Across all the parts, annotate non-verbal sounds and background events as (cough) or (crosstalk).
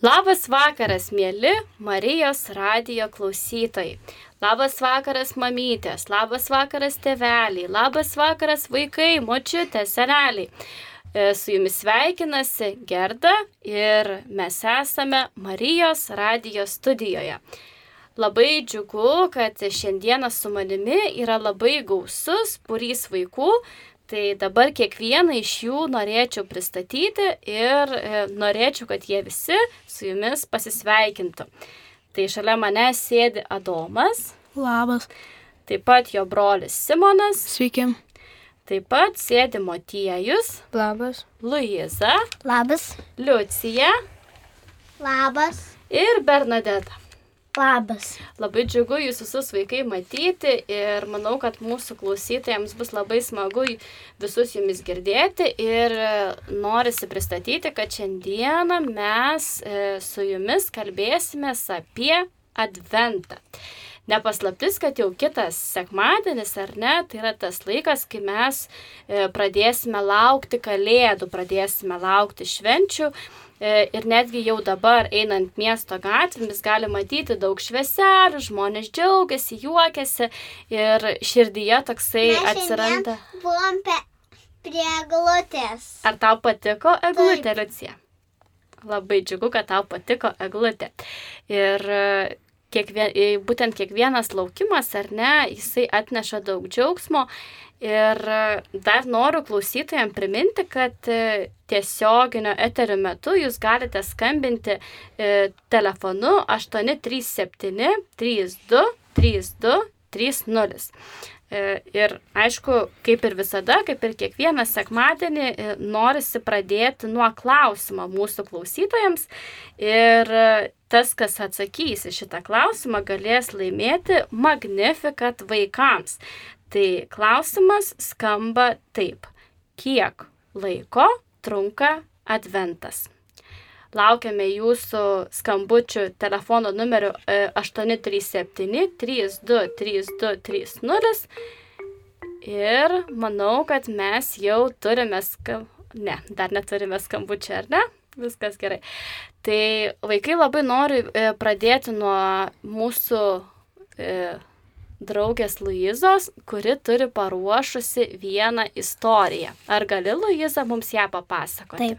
Labas vakaras, mėly Marijos radijo klausytojai. Labas vakaras, mamytės, labas vakaras, tėveliai, labas vakaras, vaikai, močiutės, seneliai. E, su jumis sveikinasi Gerda ir mes esame Marijos radijo studijoje. Labai džiugu, kad šiandieną su manimi yra labai gausus būrys vaikų, Tai dabar kiekvieną iš jų norėčiau pristatyti ir e, norėčiau, kad jie visi su jumis pasisveikintų. Tai šalia mane sėdi Adomas. Labas. Taip pat jo brolis Simonas. Sveiki. Taip pat sėdi Motiejus. Labas. Luiza. Labas. Liucija. Labas. Ir Bernadeta. Labas. Labai džiugu jūs visus vaikai matyti ir manau, kad mūsų klausytojams bus labai smagu visus jumis girdėti ir norisi pristatyti, kad šiandieną mes e, su jumis kalbėsime apie Adventą. Nepaslaptis, kad jau kitas sekmadienis, ar ne, tai yra tas laikas, kai mes e, pradėsime laukti kalėdų, pradėsime laukti švenčių ir netgi jau dabar einant miesto gatvėmis gali matyti daug švieselių, žmonės džiaugiasi, juokiasi ir širdyje toksai Mes atsiranda. Buvom pe, prie eglutės. Ar tau patiko eglutė, Liucija? Labai džiugu, kad tau patiko eglutė. Ir e, kiekvien, būtent kiekvienas laukimas, ar ne, jisai atneša daug džiaugsmo Ir e, dar noriu klausytojams priminti, kad e, tiesioginio eterio metu jūs galite skambinti e, telefonu 837 32 32 30. Ir aišku, kaip ir visada, kaip ir kiekvieną sekmadienį, norisi pradėti nuo klausimo mūsų klausytojams. Ir tas, kas atsakys į šitą klausimą, galės laimėti Magnificat vaikams. Tai klausimas skamba taip. Kiek laiko trunka adventas? Laukiame jūsų skambučių telefono numeriu 837 323230 ir manau, kad mes jau turime skam... Ne, dar neturime skambučių, ar ne? Viskas gerai. Tai vaikai labai nori e, pradėti nuo mūsų e, draugės Luizos, kuri turi paruošusi vieną istoriją. Ar gali Luiza mums ją papasakoti? Taip.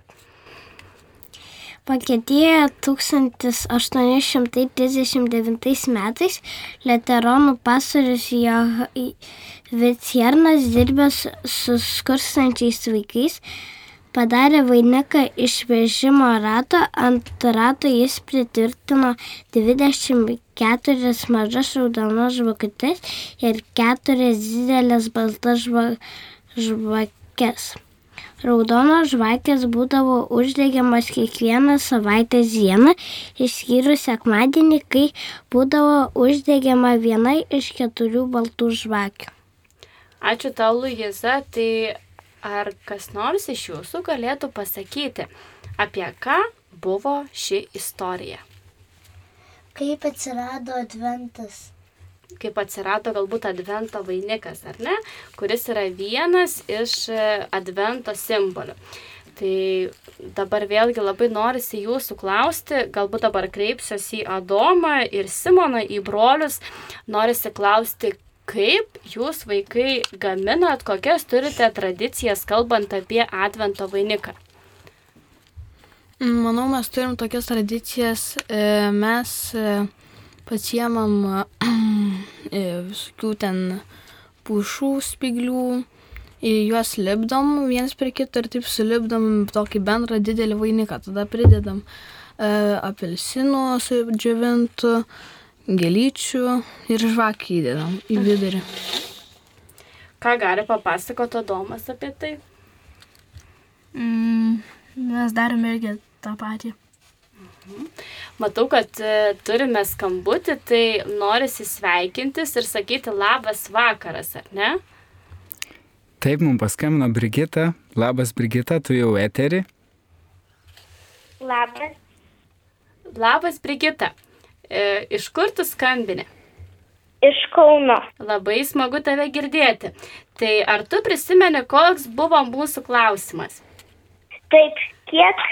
Vokietijoje 1839 metais Leteronų pastorius Viciernas dirbęs su skurstančiais vaikais padarė vainiką iš vežimo rato, ant rato jis pritvirtino 24 mažas raudonas žvakutes ir 4 didelės baltas žvakes. Raudonos žvakės būdavo uždegiamas kiekvieną savaitės dieną, išskyrus sekmadienį, kai būdavo uždegiama viena iš keturių baltų žvakių. Ačiū tau, Luiza. Tai Ar kas nors iš jūsų galėtų pasakyti, apie ką buvo ši istorija? Kaip atsirado adventas? Kaip atsirado galbūt advento vainikas, ar ne? Kuris yra vienas iš e, advento simbolių. Tai dabar vėlgi labai norisi jūsų klausti, galbūt dabar kreipsiuosi į Adomą ir Simoną, į brolius, norisi klausti, Kaip jūs vaikai gaminat, kokias turite tradicijas, kalbant apie Advento vainiką? Manau, mes turim tokias tradicijas, e, mes e, pasiemam e, (clears throat) visokių ten pušų, spiglių, juos lipdom viens prie kito ir taip sulipdom tokį bendrą didelį vainiką. Tada pridedam apelsinų sudžiovintų, gėlyčių ir žvakį įdedam į vidurį. Ką gali papasakoti Adomas apie tai? Mm, mes darome irgi tą patį. Mhm. Matau, kad e, turime skambutį, tai norisi sveikintis ir sakyti labas vakaras, ar ne? Taip, mums paskambino Brigita. Labas, Brigita, tu jau eteri. Labas. Labas, Brigita. E, iš kur tu skambini? Iš Kauno. Labai smagu tave girdėti. Tai ar tu prisimeni, koks buvo mūsų klausimas? Taip, kiek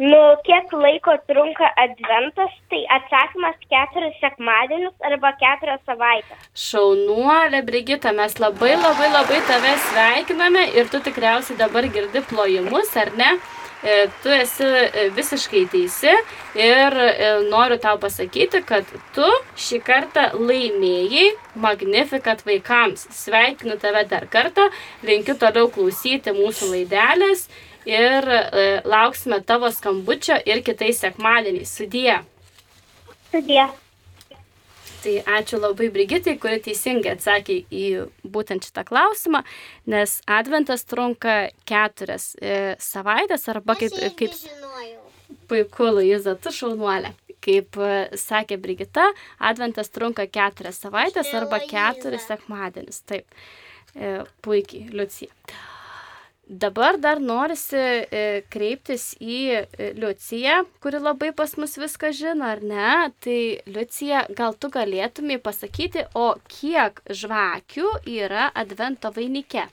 Nu, kiek laiko trunka adventas, tai atsakymas keturis sekmadienius arba keturias savaitės. Šaunuolė, Brigita, mes labai labai labai tave sveikiname ir tu tikriausiai dabar girdi plojimus, ar ne? E, Tu esi e, visiškai teisi ir e, noriu tau pasakyti, kad tu šį kartą laimėjai Magnificat vaikams. Sveikinu tave dar kartą, linkiu toliau klausyti mūsų laidelės ir lauksime tavo skambučio ir kitais sekmadieniais. Sudie. Sudie. Tai ačiū labai Brigitai, kuri teisingai atsakė į būtent šitą klausimą, nes adventas trunka keturias e, savaitės arba kaip, kaip puiku, Luiza, tu šaunuolė. Kaip e, sakė Brigita, adventas trunka keturias savaitės arba keturis sekmadienis. Taip, e, puikiai, Liucija. Dabar dar norisi e, kreiptis į e, Liuciją, kuri labai pas mus viską žino, ar ne? Tai Liucija, gal tu galėtumai pasakyti, o kiek žvakių yra advento vainike?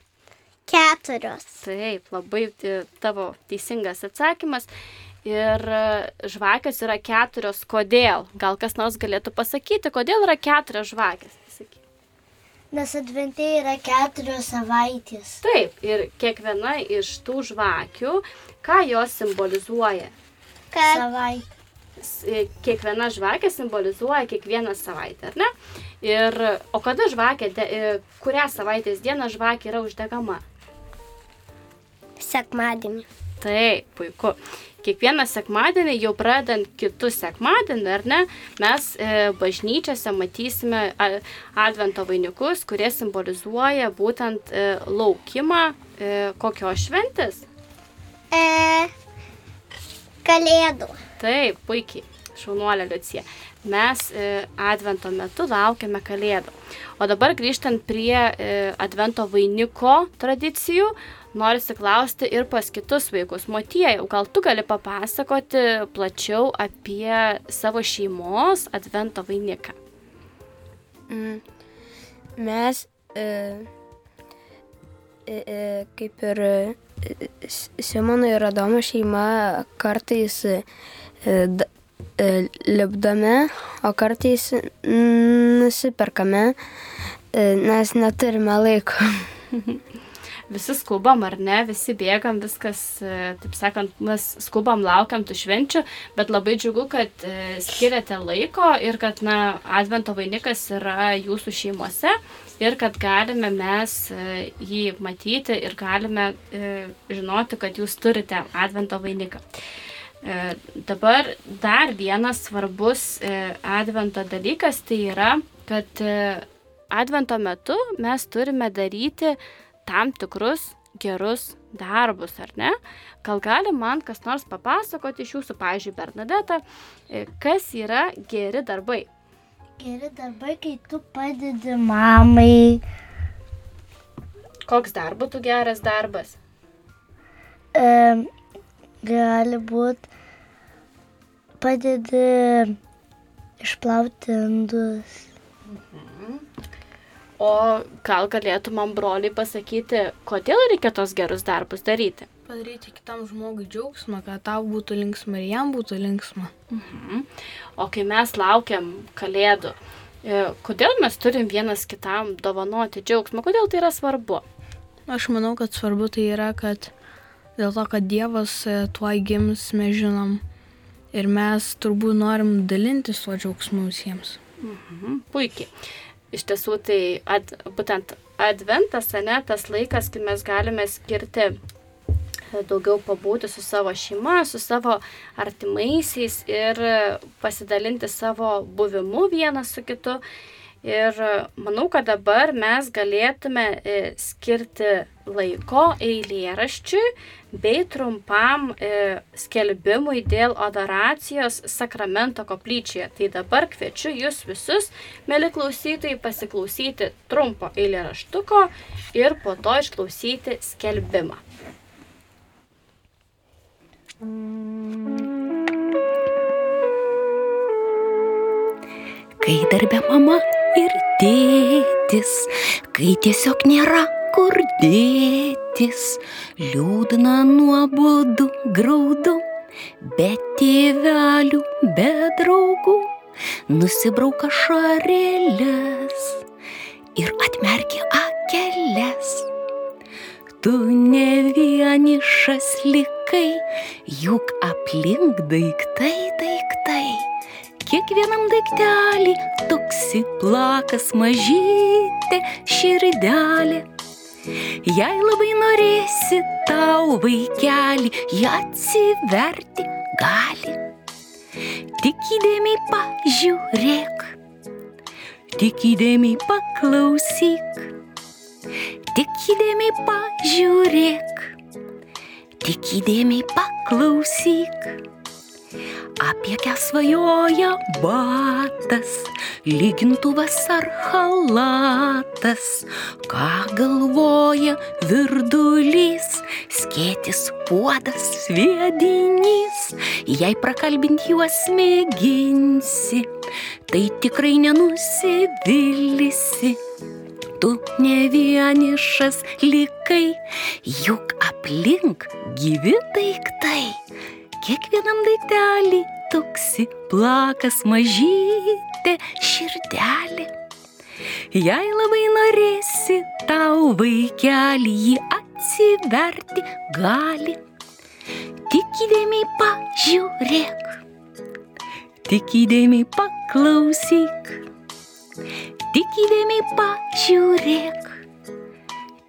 Keturios. Taip, labai e, tavo teisingas atsakymas. Ir žvakės yra keturios. Kodėl? Gal kas nors galėtų pasakyti, kodėl yra keturios žvakės? Nes adventė yra keturios savaitės. Taip, ir kiekviena iš tų žvakių, ką jos simbolizuoja? Kad... Savaitė. E, Kiekviena žvakė simbolizuoja kiekvieną savaitę, ar ne? Ir, o kada žvakė, de, e, kurią savaitės dieną žvakė yra uždegama? Sekmadienį. Taip, puiku. Kiekvieną sekmadienį, jau pradedant kitų sekmadienį, ar ne, mes e, bažnyčiose matysime advento vainikus, kurie simbolizuoja būtent e, laukimą e, kokios šventės. E, kalėdų. Taip, puikiai. Šaunuolė Liucija. Mes e, advento metu laukiame kalėdų. O dabar grįžtant prie e, advento vainiko tradicijų, norisi klausti ir pas kitus vaikus. Motiejau, gal tu gali papasakoti plačiau apie savo šeimos advento vainiką? Mm. Mes e, e, e, kaip ir e, Simono ir Adomo šeima kartais e, d- e, lipdome, o kartais nusiperkame, e, nes neturime laiko. (laughs) Visi skubam ar ne, visi bėgam, viskas, e, taip sakant, mes skubam, laukiam tų švenčių, bet labai džiugu, kad e, skiriate laiko ir kad, na, advento vainikas yra jūsų šeimose ir kad galime mes e, jį matyti ir galime žinoti, kad jūs turite advento vainiką. Dabar dar vienas svarbus advento dalykas tai yra, kad advento metu mes turime daryti tam tikrus gerus darbus, ar ne? Gal gali man kas nors papasakoti iš jūsų, pavyzdžiui, Bernadeta, e, kas yra geri darbai? Geri darbai, kai tu padedi mamai. Koks dar būtų geras darbas? E, gali būti padedi išplauti indus. O gal galėtų man broliai pasakyti, kodėl reikia tos gerus darbus daryti? Padaryti kitam žmogui džiaugsmą, kad tau būtų linksma ir jam būtų linksma. Mhm. O kai mes laukiam kalėdų, e, kodėl mes turim vienas kitam dovanoti džiaugsmą, kodėl tai yra svarbu? Aš manau, kad svarbu tai yra, kad dėl to, kad Dievas e, tuoj gims, mes žinom. Ir mes turbūt norim dalintis tuo džiaugsmu visiems. Mhm, puikiai. Iš tiesų, tai ad, būtent adventas, ne, tas laikas, kai mes galime skirti e, daugiau pabūti su savo šeima, su savo artimaisiais ir e, pasidalinti savo buvimu vienas su kitu. Ir e, manau, kad dabar mes galėtume e, skirti laiko eilėraščiui bei trumpam e, skelbimui dėl adoracijos sakramento koplyčioje. Tai dabar kviečiu jūs visus, mėly klausytojai, pasiklausyti trumpo eilėraštuko ir po to išklausyti skelbimą. Kai darbė mama ir tėtis, kai tiesiog nėra kur dėtis, liūdna nuobodu graudu, be tėvelių, be draugų, nusibrauka šarėlės ir atmerkia akelės. Tu ne vienišas likai, juk aplink daiktai, daiktai. Kiekvienam daiktelį toksi plakas mažytė širdelė. Jei labai norėsi tau vaikelį, ją atsiverti gali. Tik įdėmiai pažiūrėk, tik įdėmiai paklausyk, tik įdėmiai pažiūrėk, tik įdėmiai paklausyk. Apie ką svajoja batas, lygintuvas ar halatas, ką galvoja virdulys, skėtis puodas sviedinys, jei prakalbint juos mėginsi, tai tikrai nenusivylysi. Tu ne vienišas likai, juk aplink gyvi daiktai kiekvienam daiktelį toksi plakas mažytė širdelė. Jei labai norėsi tau vaikelį jį atsiverti gali, tik įdėmiai pažiūrėk, tik įdėmiai paklausyk, tik įdėmiai pažiūrėk,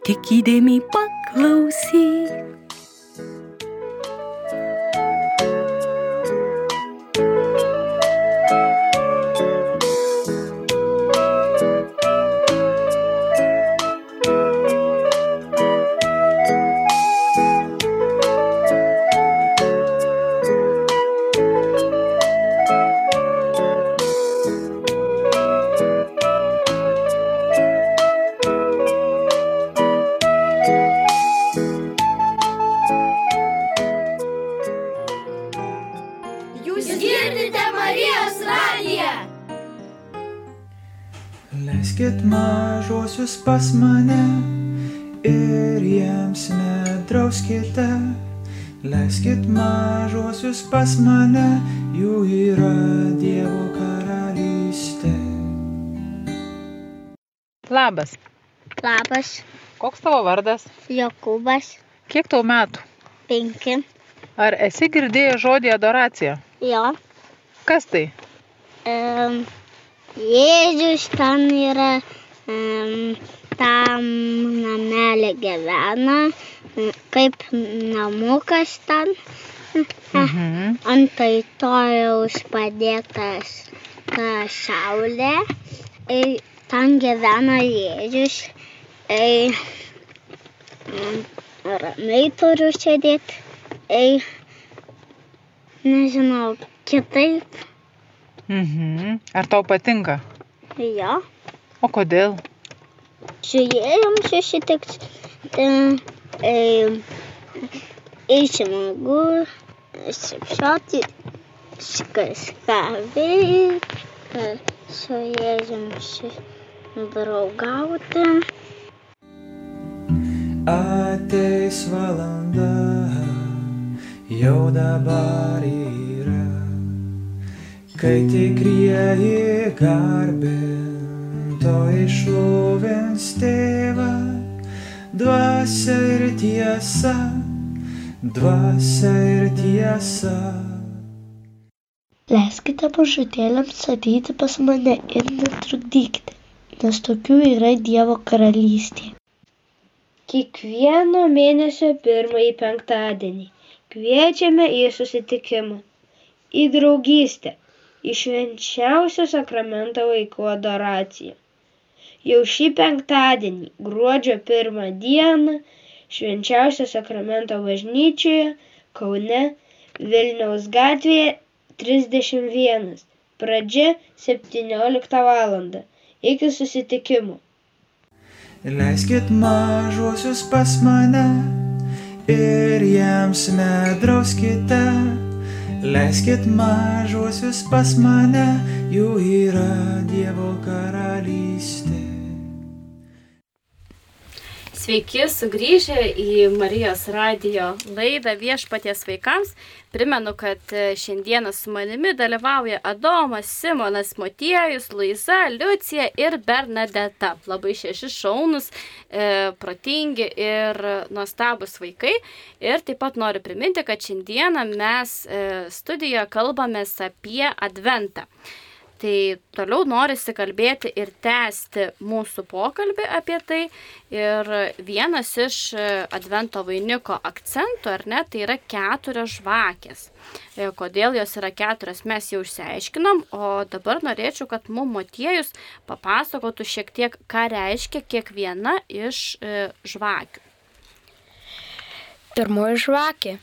tik įdėmiai paklausyk. Pas mane ir jiems nedrauskite. Leiskit mažosius pas mane, jų yra Dievo karalystė. Labas. Labas, Koks tavo vardas? Jokūbas, Kiek tau metų? penki. Ar esi girdėjęs žodį adoracija? Jo. Kas tai? Um, Jėzus ten yra, tam namelė gyvena, kaip namukas ten. Mhm. Antai tojaus padėtas ta saulė. Ir ten gyvena Jėzus. Ir mm, ramiai turiu sėdėti. Ir nežinau, kitaip. Mhm. Ar tau patinka? Jo. O kodėl? su jėjom susitikti. Išsmagu, šipšoti, kažką veikti, su jėzum draugauti. Ateis valanda, jau dabar yra, kai tikrieji garbintojai šlovins tėvą, dvasia ir tiesa, dvasia ir tiesa. Leiskite mažutėliams ateiti pas mane ir netrukdykite, nes tokių yra Dievo karalystė. Kiekvieno mėnesio pirmąjį penktadienį kviečiame į susitikimą, į draugystę, į švenčiausio sakramento vaikų adoraciją. Jau šį penktadienį, gruodžio pirmą dieną, švenčiausio sakramento bažnyčioje Kaune Vilniaus gatvėje 31. Pradžia 17 val. Iki susitikimo. Leiskit mažuosius pas mane ir jiems nedrauskite. Leiskit mažuosius pas mane, jų yra Dievo karalystė. Sveiki sugrįžę į Marijos radio laidą viešpaties vaikams. Primenu, kad e, šiandieną su manimi dalyvauja Adomas, Simonas, Motiejus, Luisa, Liucija ir Bernadeta. Labai šeši šaunus, e, protingi ir nuostabus vaikai. Ir taip pat noriu priminti, kad šiandieną mes e, studijoje kalbamės apie Adventą. Tai toliau norisi kalbėti ir tęsti mūsų pokalbį apie tai. Ir vienas iš e, Advento vainiko akcentų, ar ne, tai yra keturios žvakės. E, kodėl jos yra keturios, mes jau išsiaiškinom, o dabar norėčiau, kad mum motiejus papasakotų šiek tiek, ką reiškia kiekviena iš e, žvakių. Pirmoji žvakė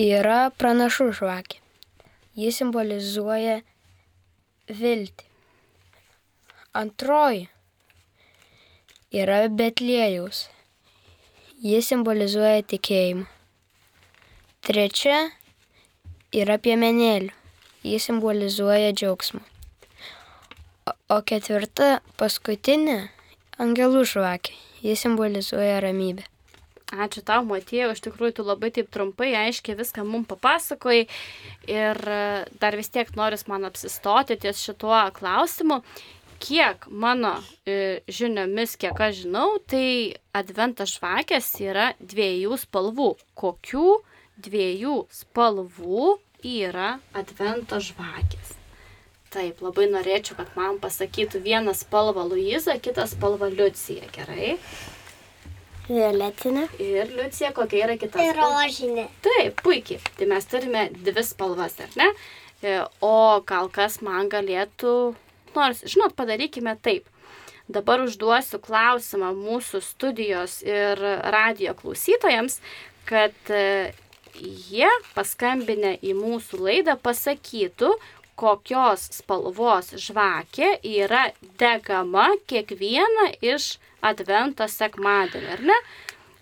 yra pranašų žvakė. Jis simbolizuoja viltį. Antroji yra Betlėjaus. Jis simbolizuoja tikėjimą. Trečia yra piemenėlių. Jis simbolizuoja džiaugsmą. O, ketvirta, paskutinė, angelų žvakė. Jis simbolizuoja ramybę. Ačiū tau, Matėjau, iš tikrųjų tu labai taip trumpai, aiškiai viską mums papasakojai ir e, dar vis tiek noris man apsistoti ties šituo klausimu. Kiek mano e, žiniomis, kiek aš žinau, tai adventas žvakės yra dviejų spalvų. Kokių dviejų spalvų yra advento žvakės? Taip, labai norėčiau, kad man pasakytų vieną spalvą Luiza, kitą spalvą Liucija, gerai? Violetinė. Ir Liucija, kokia yra kita Ir rožinė. Taip, puikiai. Tai mes turime dvi spalvas, ar ne? E, O gal kas man galėtų, nors, žinot, padarykime taip. Dabar užduosiu klausimą mūsų studijos ir radio klausytojams, kad e, jie paskambinę į mūsų laidą pasakytų, kokios spalvos žvakė yra degama kiekvieną iš advento sekmadienį, ar ne?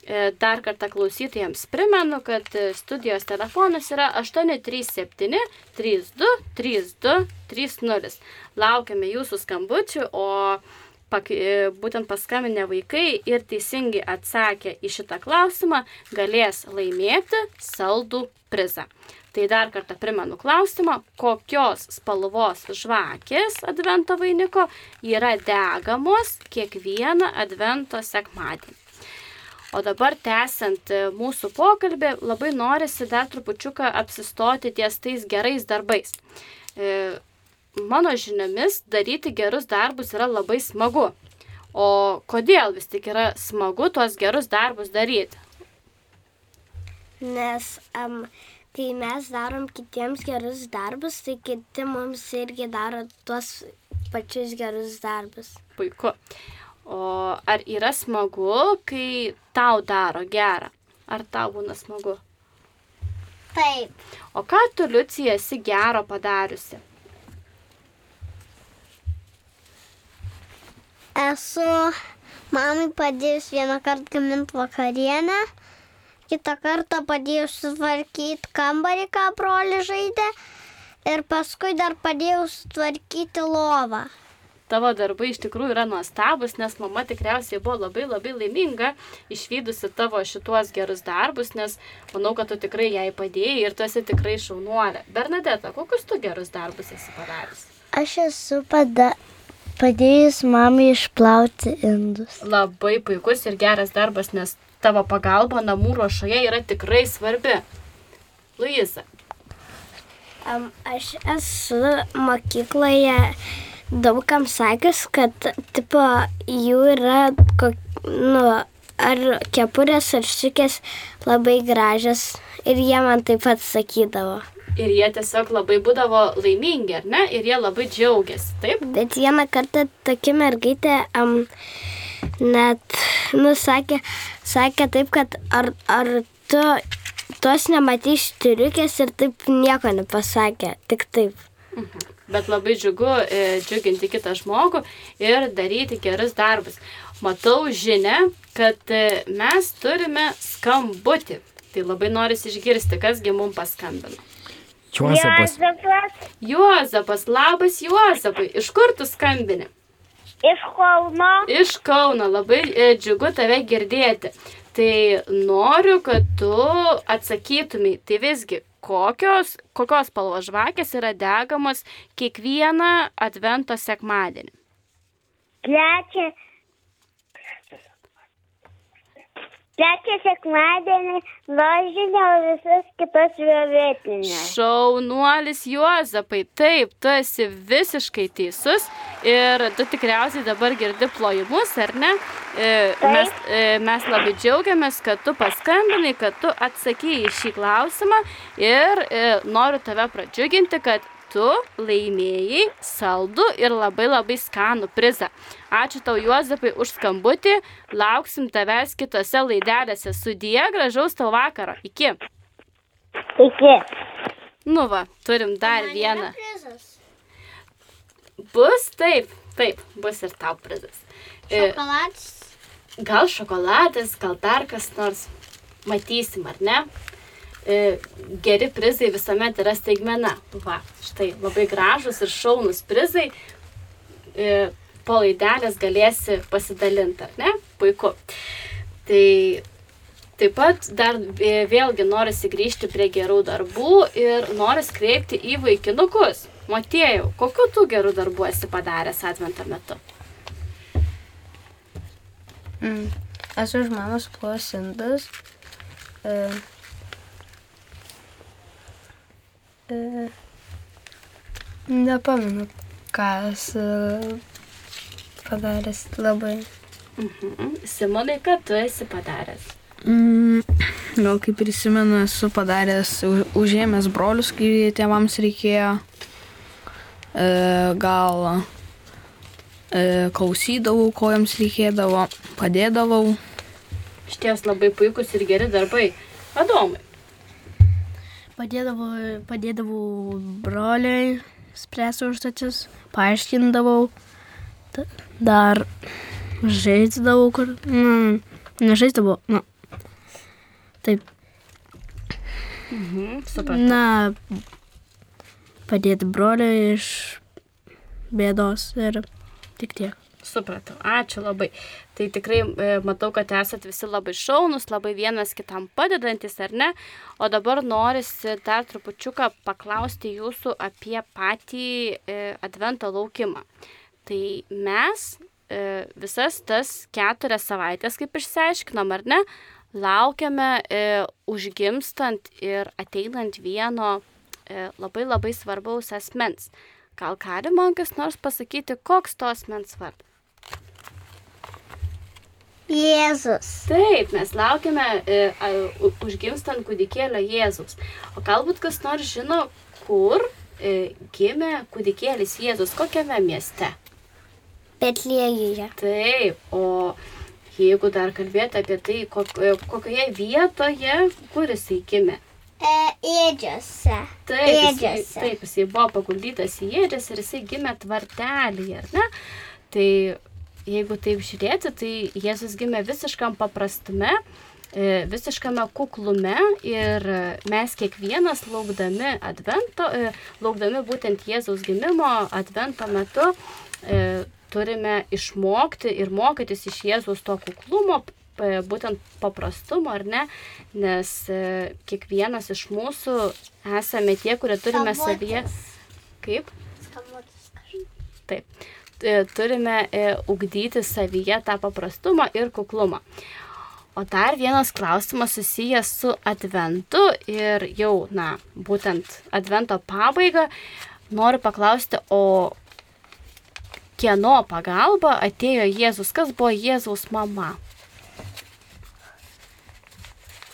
E, Dar kartą klausytojams primenu, kad e, studijos telefonas yra 837 32 32 30. Laukiame jūsų skambučių, o pak, e, būtent paskambinę vaikai ir teisingai atsakę į šitą klausimą galės laimėti saldų prizą. Tai dar kartą primenu klausimą, kokios spalvos žvakės advento vainiko yra degamos kiekvieną advento sekmadienį. O dabar tęsiant mūsų pokalbį, labai norisi dar trupučiuką apsistoti ties tais gerais darbais. E, Mano žiniomis, daryti gerus darbus yra labai smagu. O kodėl vis tik yra smagu tuos gerus darbus daryti? Nes um, kai mes darom kitiems gerus darbus, tai kiti mums irgi daro tuos pačius gerus darbus. Puiku. O ar yra smagu, kai tau daro gerą? Ar tau būna smagu? Taip. O ką tu, Liucija, esi gero padariusi? Esu mamai padėjus vieną kartą gaminti vakarienę, kitą kartą padėjus sutvarkyti kambarį, ką broli žaidė, ir paskui dar padėjau sutvarkyti lovą. Tavo darbai iš tikrųjų yra nuostabus, nes mama tikriausiai buvo labai labai laiminga išvykusi tavo šituos gerus darbus, nes manau, kad tu tikrai jai padėjai ir tu esi tikrai šaunuolė. Bernadeta, kokius tu gerus darbus esi padaręs? Aš esu pada, padėjus mamai išplauti indus. Labai puikus ir geras darbas, nes tavo pagalba namų ruošoje yra tikrai svarbi. Luisa. Aš esu mokykloje daugam sakęs, kad tipo, jų yra, kok, nu, ar kepurės, ar šikės labai gražios ir jie man taip pat sakydavo. Ir jie tiesiog labai būdavo laimingi, ar ne? Ir jie labai džiaugiasi, taip? Bet vieną kartą tokia mergaitė um, net, nu, sakė, sakė taip, kad ar, ar tu tos nematysi turiukės ir taip nieko nepasakė, tik taip. Mhm. Bet labai džiugu e, džiuginti kitą žmogų ir daryti gerus darbus. Matau žinę, kad e, mes turime skambutį. Tai labai norisi išgirsti, kasgi mums paskambino. Juozapas. Juozapas. Juozapas, labas Juozapai. Iš kur tu skambini? Iš Kauno. Iš Kauno, labai e, džiugu tave girdėti. Tai noriu, kad tu atsakytumai, tai visgi, kokios, kokios spalvos žvakės yra degamos kiekvieną advento sekmadienį. Trečią. Trečią sekmadienį rožinio visus kitus violetinės. Šaunuolis Juozapai, taip, tu esi visiškai teisus ir tu tikriausiai dabar girdi plojimus, ar ne? E, Mes, e, mes labai džiaugiamės, kad tu paskambinai, kad tu atsakėjai šį klausimą ir e, noriu tave pradžiuginti, kad tu laimėjai saldų ir labai labai skanų prizą. Ačiū tau, Juozapai, už skambutį. Lauksim tavęs kitose laidelėse. Sudie, gražaus tau vakaro. Iki. Iki. Nu va, turim dar vieną. Bus taip, taip, bus ir tau prizas. E, Šokoladas. Gal šokoladas, gal dar kas nors. Matysim, ar ne? E, Geri prizai visuomet yra staigmena. Va, štai labai gražus ir šaunus prizai. E, Po laidelės galėsi pasidalinti, ar ne? Puiku. Tai Taip pat dar vėlgi norisi grįžti prie gerų darbų ir norisi kreipti į vaikinukus. Matėjau, kokiu tu gerų darbų esi padaręs advento metu? Mm. Esu už mamos plovęs indus. E, e, nepamenu, ką esu padaręs labai. Mhm. Simonai, ką tu esi padaręs? Mm, gal kaip prisimenu, esu padaręs, užėmęs brolius, kai tėvams reikėjo. E, gal e, klausydavau, ko jiems reikėdavo, padėdavau. Šties labai puikus ir geri darbai. Adomai. Padėdavau, padėdavau broliai spręsti užduotis, paaiškindavau, dar žaisdavau, kur, nu, nežaisdavau, nu, taip, Mhm, supratau. na, padėti broliai iš bėdos ir tik tiek. Supratau, ačiū labai. Tai tikrai e, matau, kad esat visi labai šaunus, labai vienas kitam padedantis, ar ne? O dabar norisi dar trupučiuką paklausti jūsų apie patį e, advento laukimą. Tai mes e, visas tas keturias savaitės, kaip išsiaiškinom, ar ne, laukiame e, užgimstant ir ateinant vieno e, labai labai svarbaus asmens. Gal gali man kas nors pasakyti, koks to asmens vardas? Jėzus. Taip, mes laukiame e, užgimstant kūdikėlio Jėzus. O galbūt kas nors žino, kur e, gimė kūdikėlis Jėzus, kokiame mieste? Betlėjuje. Taip, o jeigu dar kalbėti apie tai, kok, e, kokioje vietoje, kur jisai gimė. E, ėdžiose. Taip, jisai, Ėdžiose. taip, jisai buvo paguldytas į ėdžias ir jisai gimė tvartelėje, ar ne? Tai jeigu taip žiūrėti, tai Jėzus gimė visiškam paprastume, e, visiškame kuklume ir mes kiekvienas laukdami advento, e, laukdami būtent Jėzaus gimimo advento metu, e, turime išmokti ir mokytis iš Jėzaus to kuklumo, būtent paprastumo, ar ne, nes e, kiekvienas iš mūsų esame tie, kurie turime savyje. Kaip? Taip. E, Turime e, ugdyti savyje tą paprastumą ir kuklumą. O dar vienas klausimas susijęs su adventu ir jau, na, būtent advento pabaiga. Noriu paklausti, o kieno pagalba atėjo Jėzus? Kas buvo Jėzaus mama?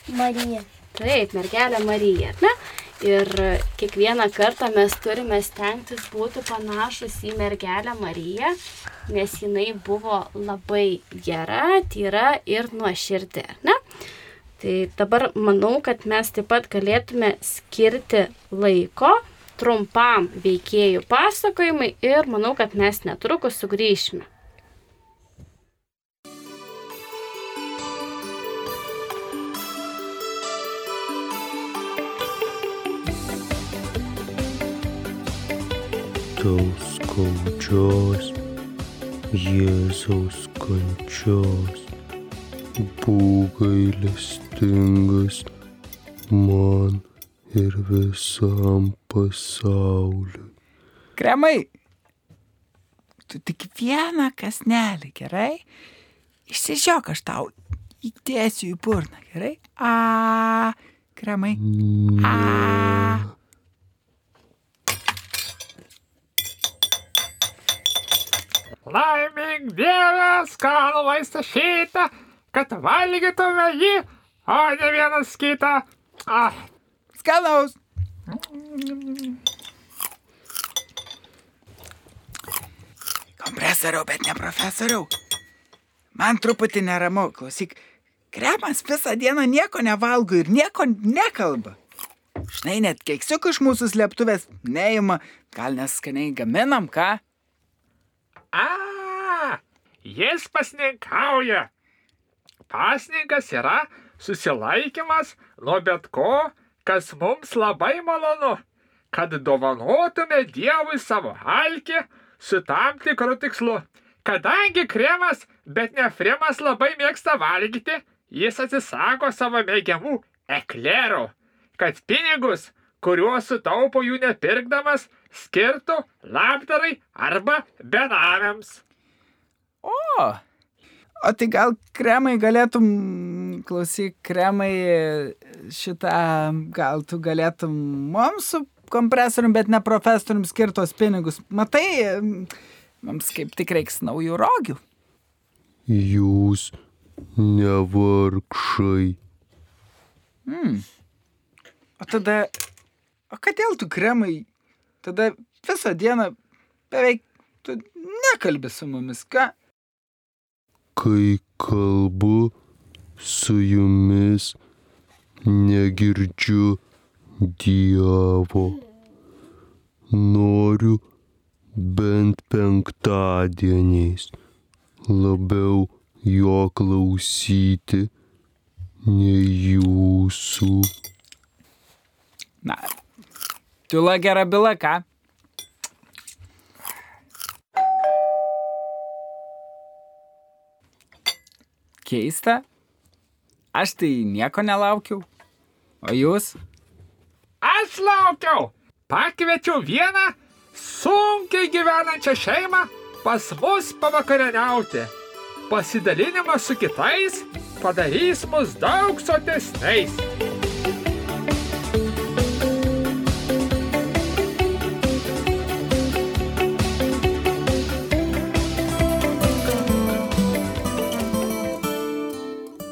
Marija. Taip, mergelė Marija, ar ne? Ir kiekvieną kartą mes turime stengtis būti panašus į mergelę Mariją, nes jinai buvo labai gera, tyra ir nuoširdė, ar ne? Tai dabar manau, kad mes taip pat galėtume skirti laiko trumpam veikėjų pasakojimui ir manau, kad mes netrukus sugrįšime. Tos skaudžios Jėzaus kančios, būk gailestingas man ir visam pasauliui. Kremai, tu tik vieną kasnelį, gerai? Išsižiok aš tau įdėsiu į burną, gerai? A, kremai. A. Laimink Dievę, skanų vaistą šitą, kad valgytume jį, o ne vienas kitą. Ah. Skanaus. Kompresoriau, bet ne profesoriau. Man truputį neramu, klausyk. Kremas visą dieną nieko nevalgo ir nieko nekalba. Štai net keksiukų iš mūsų slėptuvės neima. Gal neskaniai gaminam, ką? A, jis pasninkauja. Pasninkas yra susilaikimas nuo bet ko, kas mums labai malonu, kad dovanotume Dievui savo alkį su tam tikru tikslu. Kadangi kremas, bet ne fremas labai mėgsta valgyti, jis atsisako savo mėgiamų eklerų, kad pinigus, kuriuos sutaupo jų nepirkdamas, skirtų labdarai arba benamiams. O, o tai gal kremai galėtum, klausyk, kremai šitą, gal tu galėtum mums su kompresorium, bet ne profesorium skirtos pinigus. Matai, mums kaip tik reiks naujų rogių. Jūs nevargšai. Hmm. O tada, o kodėl tu kremai, tada visą dieną beveik tu nekalbi su mumis, ką? Kai kalbu su jumis, negirdžiu Dievo. Noriu bent penktadieniais labiau jo klausyti nei jūsų. Na, tula gera byla, ką? Keista. Aš tai nieko nelaukiau. O jūs? Aš laukiau. Pakviečiau vieną sunkiai gyvenančią šeimą pas mus pavakarieniauti. Pasidalinimas su kitais padarys mus daug sotesniais.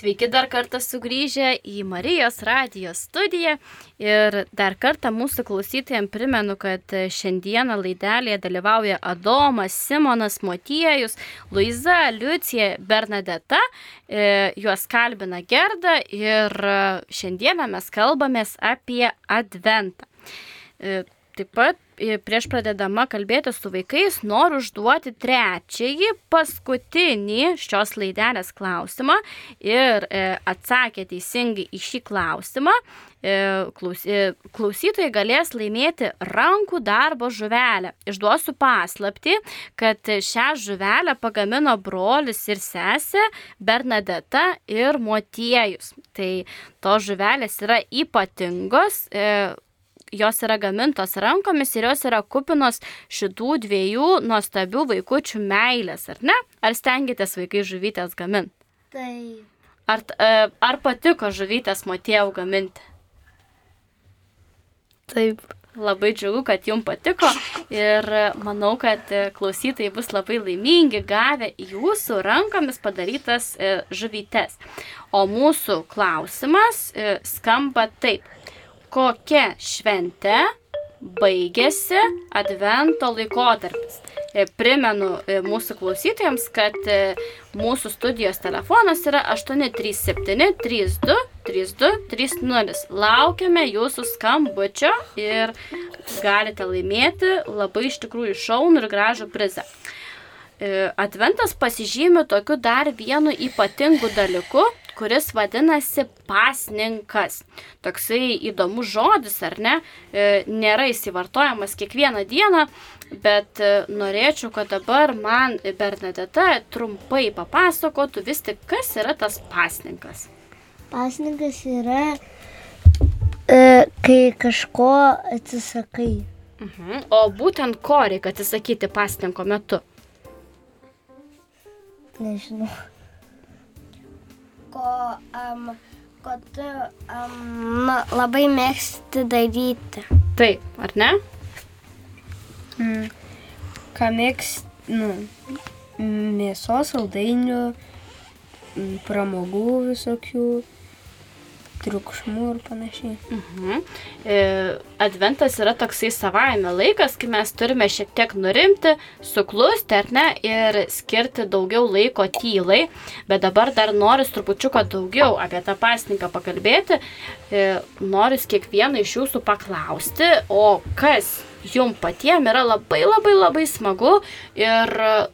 Sveiki dar kartą sugrįžę į Marijos radijos studiją ir dar kartą mūsų klausytojams primenu, kad šiandieną laidelėje dalyvauja Adomas, Simonas, Motiejus, Luiza, Liucija, Bernadeta, e, juos kalbina Gerda ir šiandieną mes kalbamės apie Adventą. E, Taip pat prieš pradedama kalbėti su vaikais noriu užduoti trečiąjį, paskutinį šios laidelės klausimą ir e, atsakę teisingai į šį klausimą, e, e, klausytojai galės laimėti rankų darbo žuvelę. Išduosiu paslapti, kad šią žuvelę pagamino brolis ir sesė Bernadeta ir Motiejus. Tai tos žuvelės yra ypatingos. E, jos yra gamintos rankomis ir jos yra kupinos šitų dviejų nuostabių vaikučių meilės, ar ne? Ar stengiatės vaikai žuvytės gaminti? Taip. Ar, e, ar patiko žuvytės motėjau gaminti? Taip. Labai džiugu, kad jums patiko ir manau, kad e, klausytojai bus labai laimingi gavę jūsų rankomis padarytas e, žuvytes. O mūsų klausimas skamba taip kokia švente baigėsi Advento laikotarpis. E, Primenu e, mūsų klausytojams, kad e, mūsų studijos telefonas yra 837 32 32 30. Laukiame jūsų skambučio ir galite laimėti labai iš tikrųjų šaunų ir gražų prizą. adventas pasižymi tokiu dar vienu ypatingu dalyku, kuris vadinasi pasninkas. Toksai įdomus žodis, ar ne? E, Nėra įsivartojamas kiekvieną dieną, bet e, norėčiau, kad dabar man Bernadeta trumpai papasakotų vis tik, kas yra tas pasninkas. Pasninkas yra, e, kai kažko atsisakai. Mhm. O būtent ko reikia atsisakyti pasninko metu? Nežinau. Ko, um, ko tu um, labai mėgsti daryti. Taip, ar ne? Mm. Ką mėgsti, nu, mėsos, saldainių, pramogų visokių, triukšmų ir panašiai. Mhm. E, Adventas yra toksai savaime laikas, kai mes turime šiek tiek nurimti, suklusti, ar ne, ir skirti daugiau laiko tylai. Bet dabar dar noriu trupučiuką daugiau apie tą pasninką pakalbėti. E, Noriu kiekvieną iš jūsų paklausti, o kas jum patiem yra labai labai labai smagu ir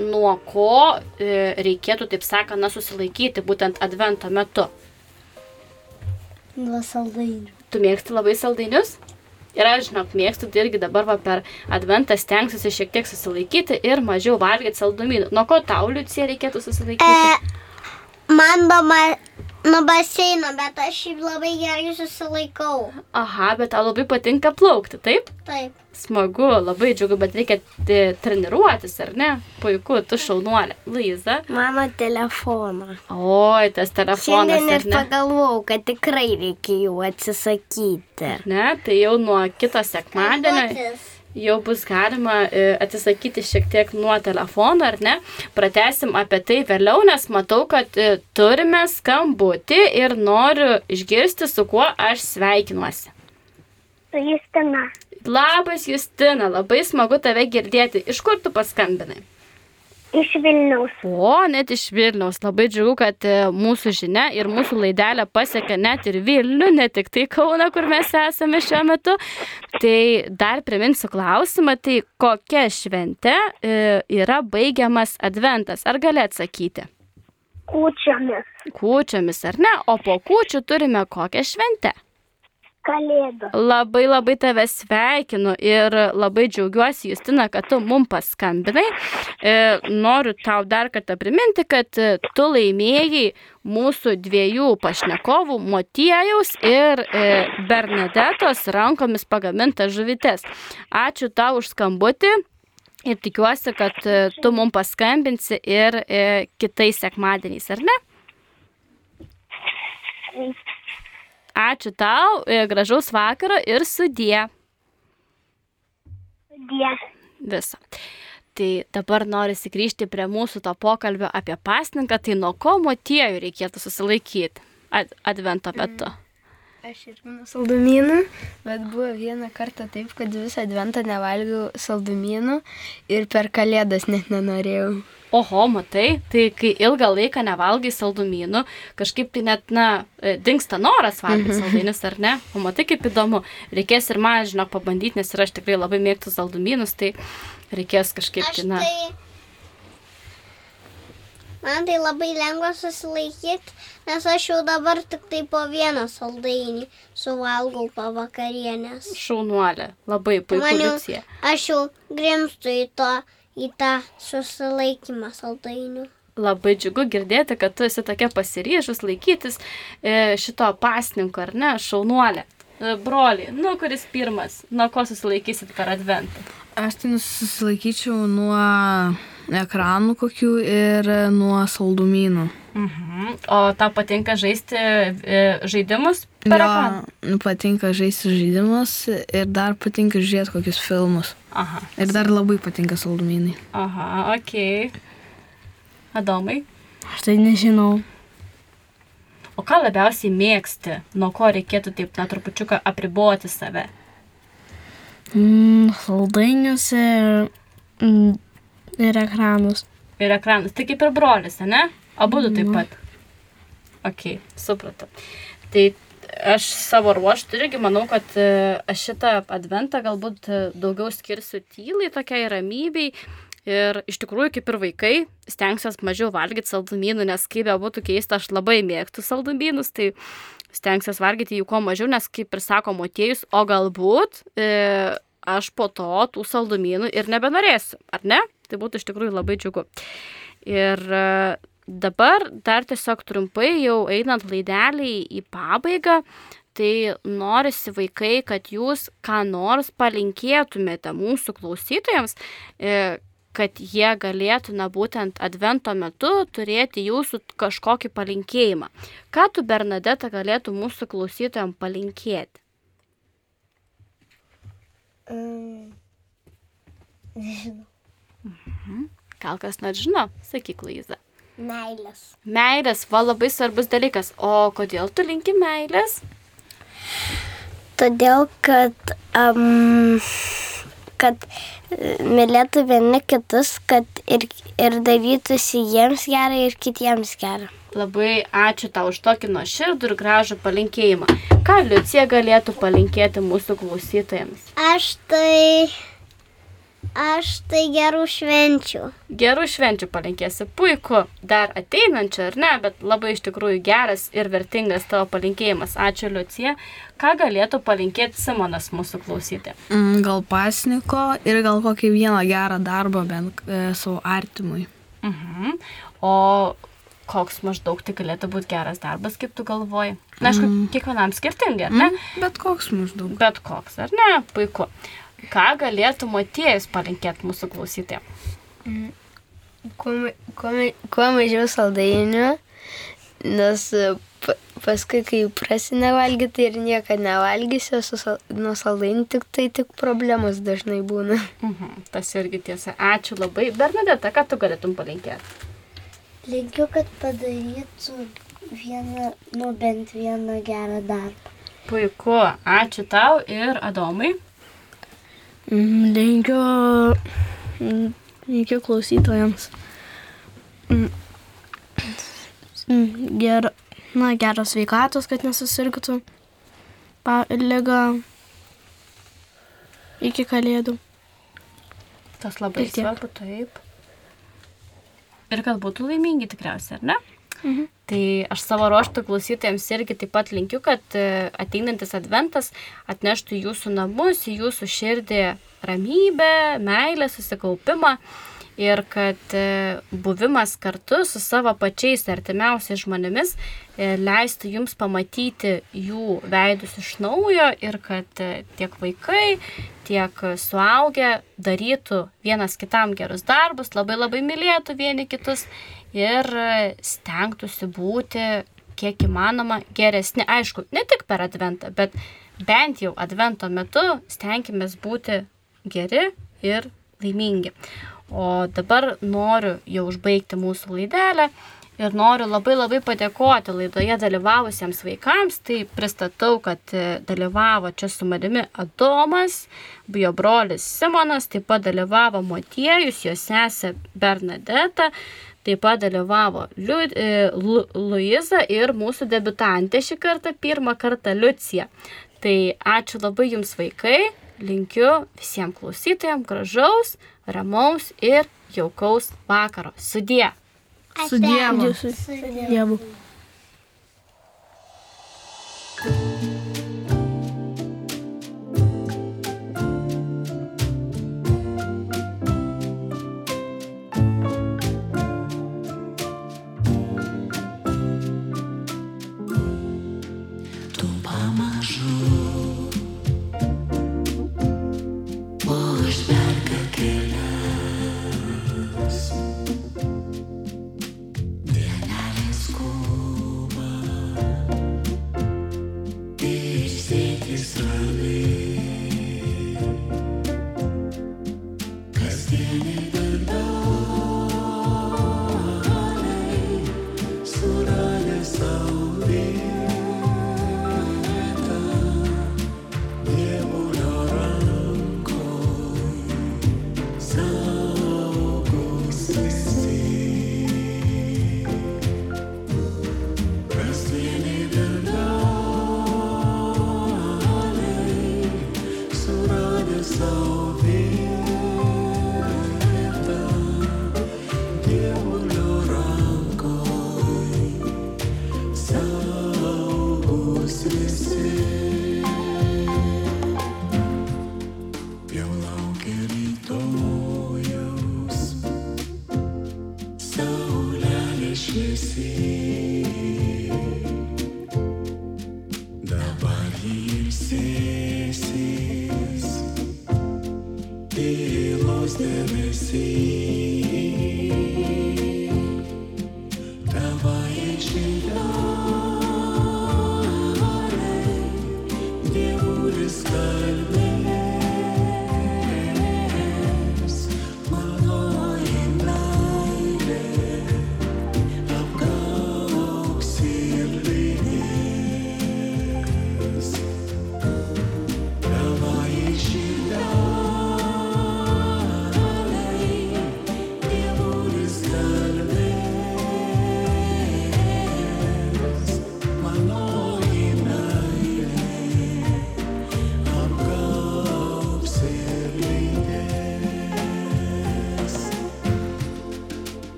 nuo ko e, reikėtų, taip sakant, na, susilaikyti būtent advento metu. Nuo saldainių. Tu mėgsti labai saldainius? Ir aš, žinok, mėgstu, tai irgi dabar va, per adventą stengsiuosi šiek tiek susilaikyti ir mažiau valgyti saldumynų. Nuo ko tau, Liucija, reikėtų susilaikyti? E, man mama nuo baseino, bet aš šiaip labai gerai susilaikau. Aha, bet tau labai patinka plaukti, taip? Taip. Smagu, labai džiugu, bet reikia e, treniruotis, ar ne? Puiku, tu šaunuolė. Luiza. Mano telefoną. Oi, tas telefonas. Šiandien ir ne? pagalvojau, kad tikrai reikia jų atsisakyti. Ne, tai jau nuo kito sekmadienio jau bus galima e, atsisakyti šiek tiek nuo telefono, ar ne? Pratesim apie tai vėliau, nes matau, kad e, turime skambutį ir noriu išgirsti, su kuo aš sveikinuosi. Su Justina. Labas, Justina, labai smagu tave girdėti. Iš kur tu paskambinai? Iš Vilniaus. O, net iš Vilniaus. Labai džiugu, kad e, mūsų žinia ir mūsų laidelė pasiekia net ir Vilnių, ne tik tai Kauna, kur mes esame šiuo metu. Tai dar priminsiu klausimą, tai kokia šventė e, yra baigiamas adventas? Ar gali atsakyti? Kūčiomis. Kūčiomis, ar ne? O po kūčių turime kokią šventę? Kalėdos. Labai labai tave sveikinu ir labai džiaugiuosi, Justina, kad tu mum paskambinai. E, noriu tau dar kartą priminti, kad e, tu laimėjai mūsų dviejų pašnekovų, Motiejaus ir e, Bernadetos rankomis pagamintas žuvytes. Ačiū tau už skambutį. Ir tikiuosi, kad e, tu mum paskambinsi ir e, kitais sekmadieniais, ar ne? Ačiū tau, e, gražaus vakaro ir sudie. Die. Viso. Tai dabar norisi grįžti prie mūsų to pokalbio apie pasninką, tai nuo ko motiejų reikėtų susilaikyti ad advento metu. Aš irgi nuo saldumynų, bet buvo vieną kartą taip, kad visą adventą nevalgiau saldumynų ir per kalėdas net nenorėjau. Oho, matai, tai kai ilgą laiką nevalgai saldumynų, kažkaip tai net, na, e, dinksta noras valgyti Mhm. saldainius, ar ne? O matai, kaip įdomu. Reikės ir man, žinok, pabandyti, nes ir aš tikrai labai mėgstu saldumynus, tai reikės kažkaip, tai, na. Man tai labai lengva susilaikyti, nes aš jau dabar tik tai po vieną saldainį suvalgau po vakarienės. Šaunuolė, labai liucija. aš jau grimstu į, to, į tą susilaikymą saldainių. Labai džiugu girdėti, kad tu esi tokia pasiryžus laikytis e, šito pasninko, ar ne, šaunuolė. E, Broli, nu kuris pirmas, nuo ko susilaikysit per adventą? Aš tai susilaikyčiau nuo ekranų kokių ir nuo saldumynų. Mhm. O tau patinka žaisti e, žaidimus? Jo, patinka žaisti žaidimus ir dar patinka žiūrėti kokius filmus. Aha. Ir dar labai patinka saldumynai. Aha, ok. Adomai. Aš tai nežinau. O ką labiausiai mėgsti, nuo ko reikėtų taip, na, trupučiuką apriboti save? Mm, saldainius ir, mm, ir ekranus. Ir ekranas, tai kaip ir brolis, ne? Abu du taip pat. Ok, supratau. Tai aš savo ruoštų irgi manau, kad e, aš šitą adventą galbūt e, daugiau skirsiu tylai, tokiai ramybei. Ir iš tikrųjų, kaip ir vaikai, stengsiuos mažiau valgyti saldumynų, nes kaip be būtų keista, aš labai mėgstu saldumynus, tai stengsiuos valgyti jų kuo mažiau, nes kaip ir sako motiejus, o galbūt e, aš po to tų saldumynų ir nebenorėsiu, ar ne? Tai būtų iš tikrųjų labai džiugu. Ir e, dabar dar tiesiog trumpai jau einant laidelį į pabaigą, tai norisi vaikai, kad jūs ką nors palinkėtumėte mūsų klausytojams, e, kad jie galėtų, na būtent advento metu turėti jūsų kažkokį palinkėjimą. Ką tu, Bernadeta, galėtų mūsų klausytojams palinkėti? Mm, (laughs) nežinau. Mhm. Gal kas nors žino, sakyk, Laiza. Meilės. Meilės, va labai svarbus dalykas. O kodėl tu linki meilės? Todėl, kad, um, kad e, mylėtų vieni kitus, kad ir, ir darytųsi jiems gerai ir kitiems gerai. Labai ačiū tau už tokį nuoširdų ir gražų palinkėjimą. Ką Liucija galėtų palinkėti mūsų klausytojams? Aš tai. Aš tai gerų švenčių. Gerų švenčių palinkėsi, puiku, dar ateinančio ar ne, bet labai iš tikrųjų geras ir vertingas tavo palinkėjimas. Ačiū Liucija. Ką galėtų palinkėti Simonas mūsų klausyti? Mm, Gal pasniko ir gal kokį vieną gerą darbą bent e, savo artimui. Mhm. O koks maždaug tai galėtų būti geras darbas, kaip tu galvoji? Na, aišku, Mm. kiekvienam skirtingai, ar ne? Mm, bet koks maždaug. Bet koks, ar ne? Puiku. Ką galėtų motiejus palinkėti mūsų klausytėjams? Kuo, ma- kuo, ma- kuo mažiau saldainių, nes pa- paskui, kai prasinė valgyti ir niekada nevalgysiu, su sal, nuo saldainių tik tai tik problemos dažnai būna. Mhm, tas irgi tiesa. Ačiū labai. Bernadeta, ką tu galėtum palinkėti? Linkiu, kad padarytų vieną, nu bent vieną gerą darbą. Puiku. Ačiū tau ir Adomai. Mm, Linkiu, mm, linkiu klausytojams. Mm, Ger, na, geros sveikatos, kad nesusirgtų lyga iki kalėdų. Tas labai svarbu, taip. Ir kad būtų laimingi tikriausiai, ar ne? Mhm. Tai aš savo ruoštų klausytojams irgi taip pat linkiu, kad e, ateinantis adventas atneštų jūsų namus, į jūsų širdį ramybę, meilę, susikaupimą ir kad e, buvimas kartu su savo pačiais artimiausiais žmonėmis e, leistų jums pamatyti jų veidus iš naujo ir kad tiek vaikai, tiek suaugę darytų vienas kitam gerus darbus, labai labai mylėtų vieni kitus ir stengtųsi būti kiek įmanoma geresni. Aišku, ne tik per adventą, bet bent jau advento metu stenkimės būti geri ir laimingi. O dabar noriu jau užbaigti mūsų laidelę ir noriu labai labai padėkoti laidoje dalyvavusiems vaikams. Tai pristatau, kad dalyvavo čia su manimi Adomas, jo brolis Simonas, taip pat dalyvavo Motiejus, jo sesė Bernadeta, taip pat dalyvavo Liu, e, Lu, Luiza ir mūsų debutantė šį kartą, pirmą kartą Liucija. Tai ačiū labai jums vaikai, linkiu visiems klausytojams gražaus, ramaus ir jaukaus vakaro. Sudie. Su Dievu.